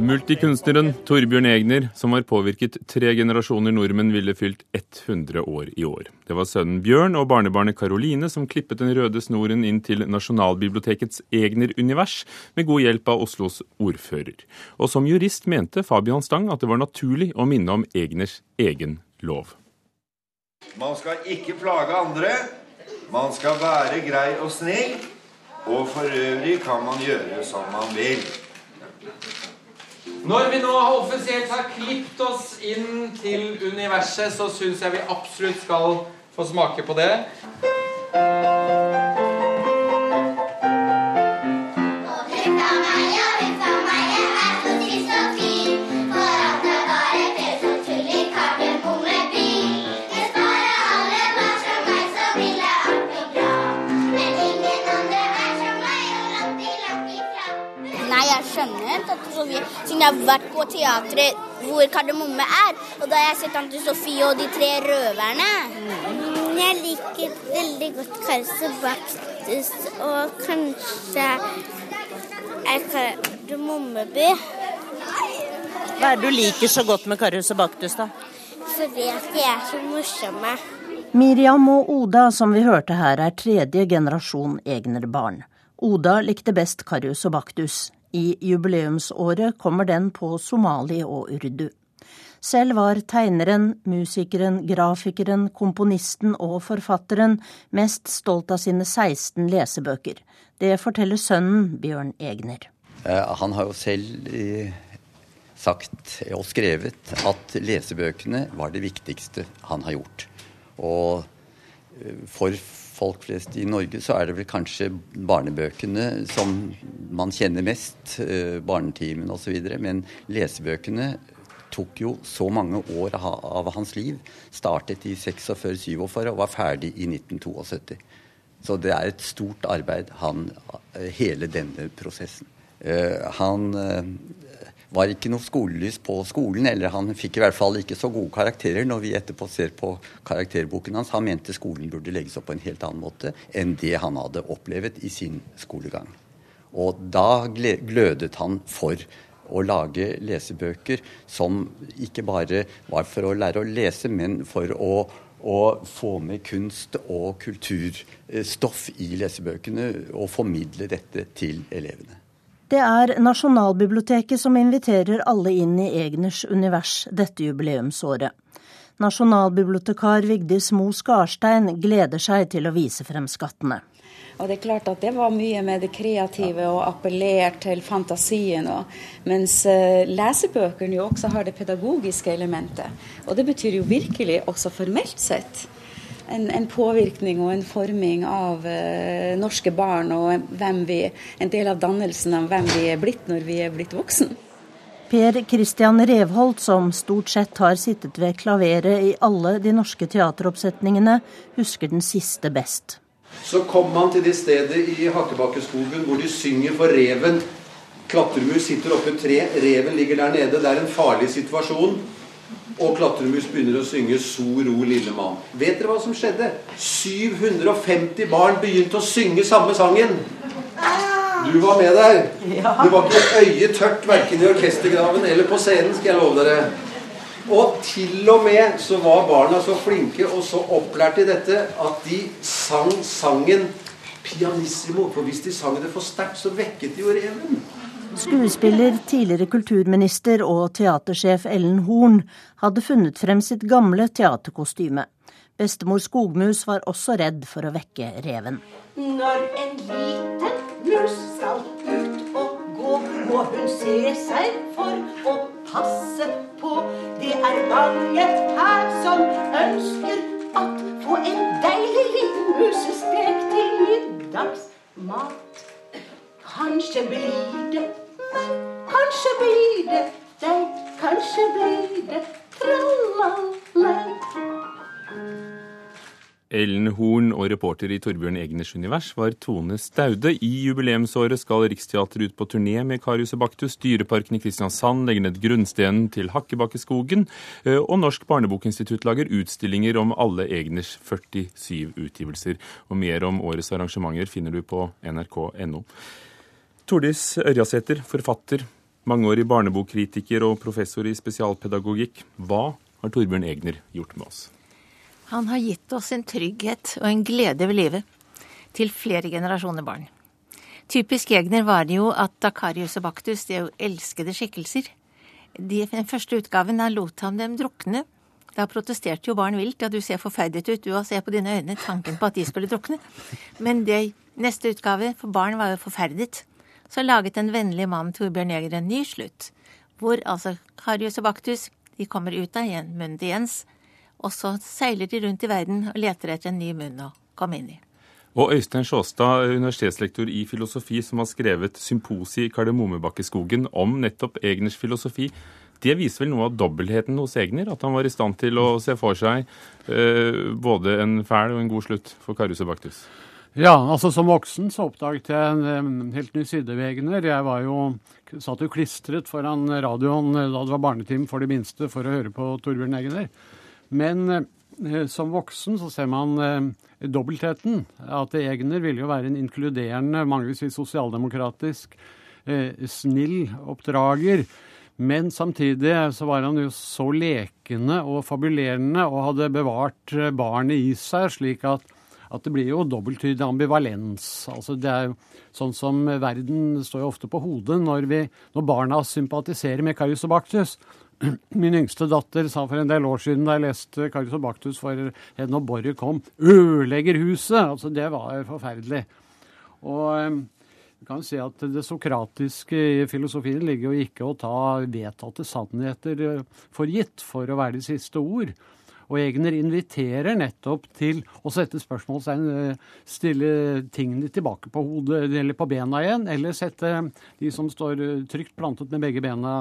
Multikunstneren Torbjørn Egner, som har påvirket tre generasjoner nordmenn, ville fylt 100 år i år. Det var sønnen Bjørn og barnebarnet Karoline som klippet den røde snoren inn til Nasjonalbibliotekets Egner-univers, med god hjelp av Oslos ordfører. Og som jurist mente Fabian Stang at det var naturlig å minne om Egners egen lov. Man skal ikke plage andre. Man skal være grei og snill. Og for øvrig kan man gjøre som man vil. Når vi nå offisielt har klippet oss inn til universet, så syns jeg vi absolutt skal få smake på det. Skjønner vi siden jeg har vært på teatret hvor Kardemomme er. Og da har jeg sett Tante Sofie og de tre røverne. Jeg liker veldig godt Karse Baktus og kanskje er Kardemommeby. Hva er det du liker så godt med Karius og Baktus, da? Fordi at de er så morsomme. Miriam og Oda, som vi hørte her, er tredje generasjon Egner-barn. Oda likte best Karius og Baktus. I jubileumsåret kommer den på somali og urdu. Selv var tegneren, musikeren, grafikeren, komponisten og forfatteren mest stolt av sine 16 lesebøker. Det forteller sønnen Bjørn Egner. Han har jo selv eh, sagt og skrevet at lesebøkene var det viktigste han har gjort. Og eh, for folk flest i Norge så er det vel kanskje barnebøkene som man kjenner mest, eh, barnetimen osv. Men lesebøkene tok jo så mange år av hans liv. Startet i 46-47 og var ferdig i 1972. Så det er et stort arbeid, han, hele denne prosessen. Han var ikke noe skolelys på skolen, eller han fikk i hvert fall ikke så gode karakterer når vi etterpå ser på karakterboken hans. Han mente skolen burde legges opp på en helt annen måte enn det han hadde opplevd i sin skolegang. Og da glødet han for å lage lesebøker som ikke bare var for å lære å lese, men for å, å få med kunst og kulturstoff i lesebøkene og formidle dette til elevene. Det er Nasjonalbiblioteket som inviterer alle inn i Egners univers dette jubileumsåret. Nasjonalbibliotekar Vigdis Mo Skarstein gleder seg til å vise frem skattene. Og det er klart at det var mye med det kreative og appellert til fantasien. Mens uh, lesebøkene jo også har det pedagogiske elementet. Og det betyr jo virkelig også formelt sett en, en påvirkning og en forming av eh, norske barn og hvem vi, en del av dannelsen av hvem vi er blitt når vi er blitt voksen. Per Christian Revholt, som stort sett har sittet ved klaveret i alle de norske teateroppsetningene, husker den siste best. Så kom han til det stedet i Hakkebakkeskogen hvor de synger for reven. Klatremus sitter oppe i tre, reven ligger der nede. Det er en farlig situasjon. Og Klatremus begynner å synge 'So ro, lille mann'. Vet dere hva som skjedde? 750 barn begynte å synge samme sangen. Du var med der. Det var ikke et øye tørt verken i orkestergraven eller på scenen, skal jeg love dere. Og til og med så var barna så flinke og så opplært i dette at de sang sangen pianissimo. For hvis de sang det for sterkt, så vekket de jo reven. Skuespiller, tidligere kulturminister og teatersjef Ellen Horn hadde funnet frem sitt gamle teaterkostyme. Bestemor Skogmus var også redd for å vekke reven. Når en liten mus skal ut og gå, må hun se seg for å passe på. Det er mange her som ønsker at få en deilig liten musestek til middagsmat. Kanskje blir det kanskje blir det deg, kanskje blir det tralala. Ellen Horn og reporter i Torbjørn Egners univers var Tone Staude. I jubileumsåret skal Riksteatret ut på turné med Karius og Baktus. Dyreparken i Kristiansand legger ned grunnstenen til Hakkebakkeskogen. Eh, og Norsk barnebokinstitutt lager utstillinger om alle Egners 47 utgivelser. Og mer om årets arrangementer finner du på nrk.no. Tordis Ørjasæter, forfatter. Mangeårig barnebokkritiker og professor i spesialpedagogikk. Hva har Torbjørn Egner gjort med oss? Han har gitt oss en trygghet og en glede ved livet til flere generasjoner barn. Typisk Egner var det jo at Dakarius og Baktus det er jo elskede skikkelser. De, den første utgaven da lot han dem drukne. Da protesterte jo barn vilt. Ja, du ser forferdet ut, du òg. Se på dine øyne. Tanken på at de skulle drukne. Men det, neste utgave for barn var jo forferdet. Så laget en vennlig mann, Torbjørn Jæger, en ny slutt. Hvor altså Karius og Baktus de kommer ut av igjen, munnen til Jens. Og så seiler de rundt i verden og leter etter en ny munn å komme inn i. Og Øystein Sjåstad, universitetslektor i filosofi, som har skrevet 'Symposi i Kardemommebakkeskogen om nettopp Egners filosofi. Det viser vel noe av dobbeltheten hos Egner? At han var i stand til å se for seg eh, både en fæl og en god slutt for Karius og Baktus? Ja, altså som voksen så oppdaget jeg en helt ny side ved Egner. Jeg var jo, satt jo klistret foran radioen da det var barnetime for de minste for å høre på Torbjørn Egner. Men eh, som voksen så ser man eh, dobbeltheten. At Egner ville jo være en inkluderende, mange vil si sosialdemokratisk, eh, snill oppdrager. Men samtidig så var han jo så lekende og fabulerende og hadde bevart eh, barnet i seg, slik at, at det blir jo dobbelttydig ambivalens. Altså det er jo sånn som verden står jo ofte på hodet når, vi, når barna sympatiserer med Karius. Min yngste datter sa for en del år siden da jeg leste Karius for henne og Borre kom, 'ødelegger huset'. Altså, det var forferdelig. Og vi kan si at det sokratiske i filosofien ligger jo ikke å ta vedtatte sannheter for gitt for å være de siste ord. Og Egner inviterer nettopp til å sette spørsmålstegn, stille tingene tilbake på hodet eller på bena igjen, eller sette de som står trygt plantet med begge bena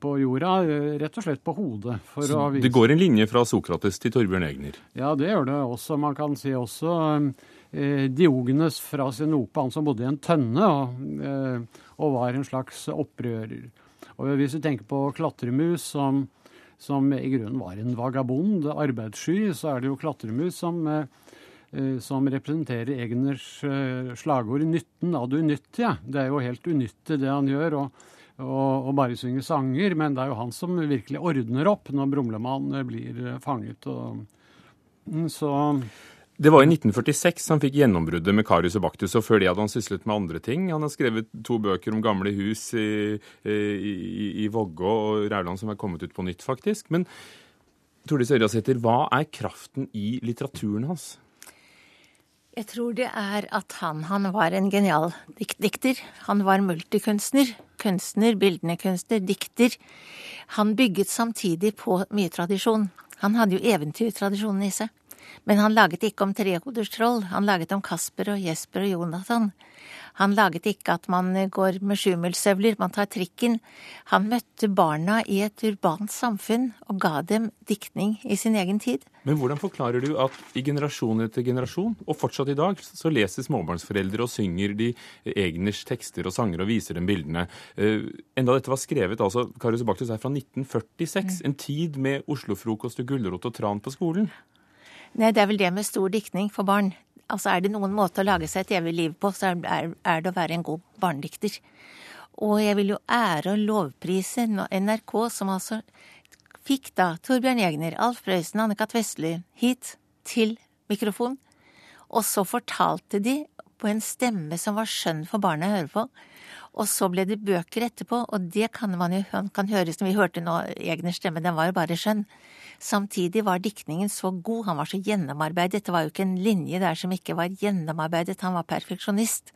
på jorda, rett og slett på hodet. Så det går en linje fra Sokrates til Torbjørn Egner? Ja, det gjør det også. Man kan si også eh, Diogenes fra Sinope, han som bodde i en tønne og, eh, og, var en slags opprører. Og Hvis du tenker på klatremus, som, som i grunnen var en vagabond, arbeidssky, så er det jo klatremus som eh, som representerer Egners slagord 'nytten av det unyttige'. Det er jo helt unyttig, det han gjør. og og, og, bare synger sanger, men det er jo han som virkelig ordner opp når Brumlemann blir fanget. Og, mm, så det var i 1946 han fikk gjennombruddet med Karius og Baktus, og før det hadde han syslet med andre ting. Han har skrevet to bøker om gamle hus i, i, i Vågå og Rauland som er kommet ut på nytt, faktisk. Men Tordis Ørjasæter, hva er kraften i litteraturen hans? Jeg tror det er at han, han var en genial diktdikter. Han var multikunstner. Kunstner, bildende kunstner, dikter. Han bygget samtidig på mye tradisjon. Han hadde jo eventyrtradisjonen i seg. Men han laget ikke om trehoders troll, han laget om Kasper og Jesper og Jonathan. Han laget ikke at man går med sjumilsstøvler, man tar trikken. Han møtte barna i et urbant samfunn og ga dem diktning i sin egen tid. Men hvordan forklarer du at i generasjon etter generasjon, og fortsatt i dag, så leser småbarnsforeldre og synger de Egners tekster og sanger og viser dem bildene? Uh, enda dette var skrevet, altså Karius Baktus er fra 1946, mm. en tid med Oslo-frokost og gulrot og tran på skolen? Nei, det er vel det med stor diktning for barn. Altså er det noen måte å lage seg et evig liv på, så er, det å være en god barnedikter. Og jeg vil jo ære og lovprise NRK, som altså fikk da Torbjørn Jegner, Alf Prøysen, Anne-Kat. Vestli hit til mikrofon. Og så fortalte de på en stemme som var skjønn for barna å høre på. Og så ble det bøker etterpå, og det kan man jo kan høre som vi hørte nå, Egners stemme, den var jo bare skjønn. Samtidig var diktningen så god, han var så gjennomarbeidet, det var jo ikke en linje der som ikke var gjennomarbeidet, han var perfeksjonist.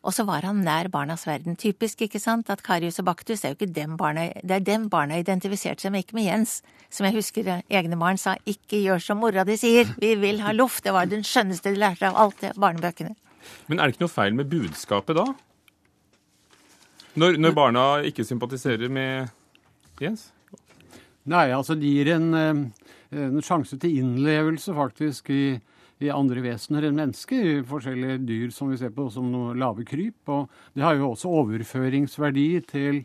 Og så var han nær barnas verden. Typisk, ikke sant, at Karius og Baktus er jo ikke dem barna Det er dem barna identifiserte seg med, ikke med Jens. Som jeg husker egne barn sa, ikke gjør som mora di sier, vi vil ha loff. Det var den skjønneste de lærte av alt det barnebøkene. Men er det ikke noe feil med budskapet da? Når, når barna ikke sympatiserer med Jens? Nei, altså det gir en, eh, en sjanse til innlevelse faktisk i, i andre vesener enn mennesker. I forskjellige dyr som vi ser på som noe lave kryp. Og det har jo også overføringsverdi til,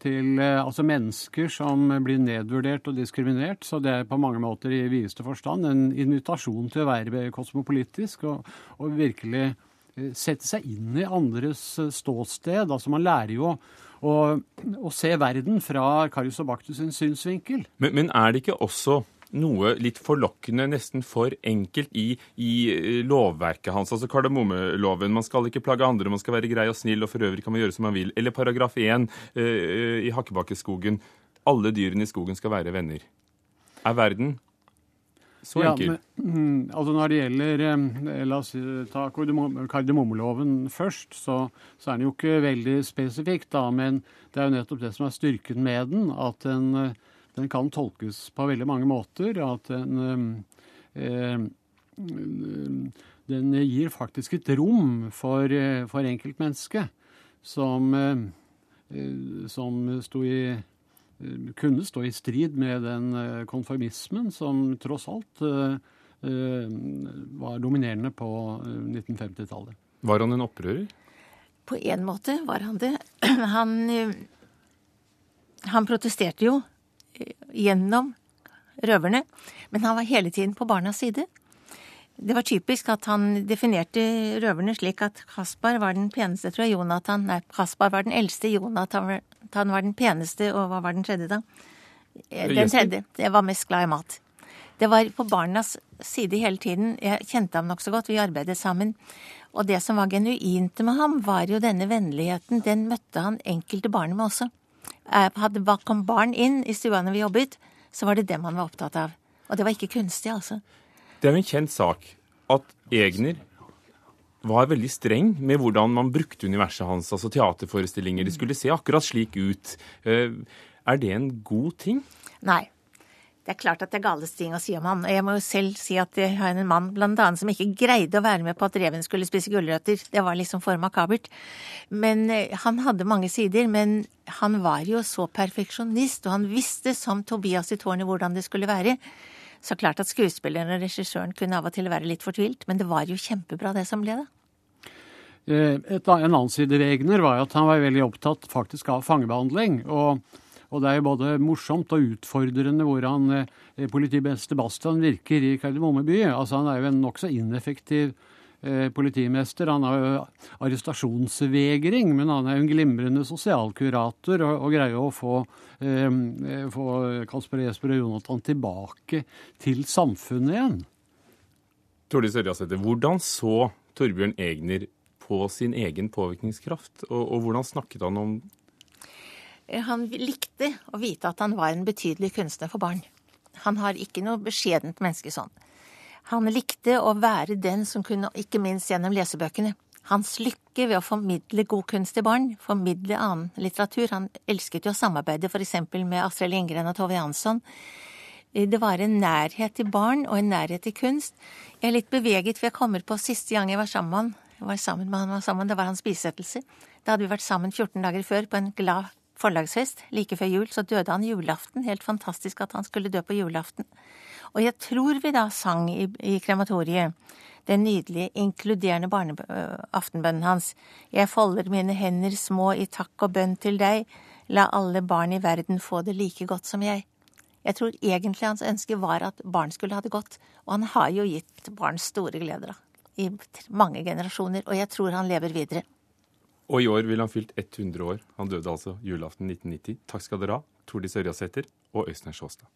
til eh, altså mennesker som blir nedvurdert og diskriminert. Så det er på mange måter i videste forstand en invitasjon til å være kosmopolitisk og, og virkelig sette seg inn i andres ståsted. Altså Man lærer jo å, å se verden fra Karius og Baktus sin synsvinkel. Men, men er det ikke også noe litt forlokkende, nesten for enkelt i, i eh, lovverket hans, altså kardemommeloven. Man skal ikke plage andre, man skal være grei og snill, og for øvrig kan man gjøre som man vil. Eller paragraf 1 øh, i Hakkebakkeskogen. Alle dyrene i skogen skal være venner. Er verden så enkel? Ja, men, mm, altså når det gjelder eh, La oss ta kardemommeloven først, så, så, er den jo ikke veldig spesifikk, da. Men det er jo nettopp det som er styrken med den. At den eh, den kan tolkes på veldig mange måter. At den, eh, den gir faktisk et rom for, eh, for enkeltmennesket som, eh, som sto i kunne stå i strid med den eh, konformismen som tross alt eh, var dominerende på 1950-tallet. Var han en opprører? På en måte var han det. Han, han protesterte jo gjennom røverne. Men han var hele tiden på barnas side. Det var typisk at han definerte røverne slik at Kaspar var den peneste, tror jeg. Jonathan Nei, Kaspar var den eldste, Jonathan var den peneste, og hva var den tredje, da? Den tredje. Jeg var mest glad i mat. Det var på barnas side hele tiden. Jeg kjente ham nokså godt, vi arbeidet sammen. Og det som var genuint med ham, var jo denne vennligheten. Den møtte han enkelte barn med også. Eh, hadde kom barn inn i stua når vi jobbet, så var det dem han var opptatt av. Og det var ikke kunstig, altså. Det er jo en kjent sak at Egner var veldig streng med hvordan man brukte universet hans, altså teaterforestillinger. De skulle se akkurat slik ut. Eh, er det en god ting? Nei. Det er klart at det er gale ting å si om han. Og jeg må jo selv si at jeg har en mann blant annet som ikke greide å være med på at reven skulle spise gulrøtter. Det var liksom for makabert. Men eh, han hadde mange sider. Men han var jo så perfeksjonist, og han visste som Tobias i tårnet hvordan det skulle være. Så klart at skuespilleren og regissøren kunne av og til være litt fortvilt, men det var jo kjempebra det som ble, da. Eh, et, en annen side ved Egner var at han var veldig opptatt faktisk av fangebehandling. og og det er jo både morsomt og utfordrende hvordan eh, politibeste Bastian virker i Kardemomme by. Altså, han er jo en nokså ineffektiv politimester. Han har jo arrestasjonsvegring, men han er jo en glimrende sosialkurator og, og greier å få, eh, få Kasper Jesper og Jonathan tilbake til samfunnet igjen. Tordis Ørjasæter, hvordan så Torbjørn Egner på sin egen påvirkningskraft, og, og hvordan snakket han om han likte å vite at han var en betydelig kunstner for barn. Han har ikke noe beskjedent menneske sånn. Han likte å være den som kunne, ikke minst gjennom lesebøkene. Hans lykke ved å formidle god kunst til barn, formidle annen litteratur. Han elsket jo å samarbeide f.eks. med Astrid Lindgren og Tove Jansson. Det var en nærhet til barn og en nærhet til kunst. Jeg er litt beveget, for jeg kommer på siste gang jeg var sammen med han. Jeg var sammen med han var sammen, Det var hans bisettelse. Da hadde vi vært sammen 14 dager før på en glad forlagsfest like før jul, så døde han julaften. Helt fantastisk at han skulle dø på julaften. Og jeg tror vi da sang i, i krematoriet den nydelige, inkluderende barneaftenbønnen hans. Jeg folder mine hender små i takk og bønn til deg. La alle barn i verden få det like godt som jeg. Jeg tror egentlig hans ønske var at barn skulle ha det godt, og han har jo gitt barn store gleder da, i mange generasjoner, og jeg tror han lever videre. Og i år vil han fylt 100 år. Han døde altså julaften 1990. Takk skal dere ha, Tordis Ørjasæter og Øystein Sjåstad.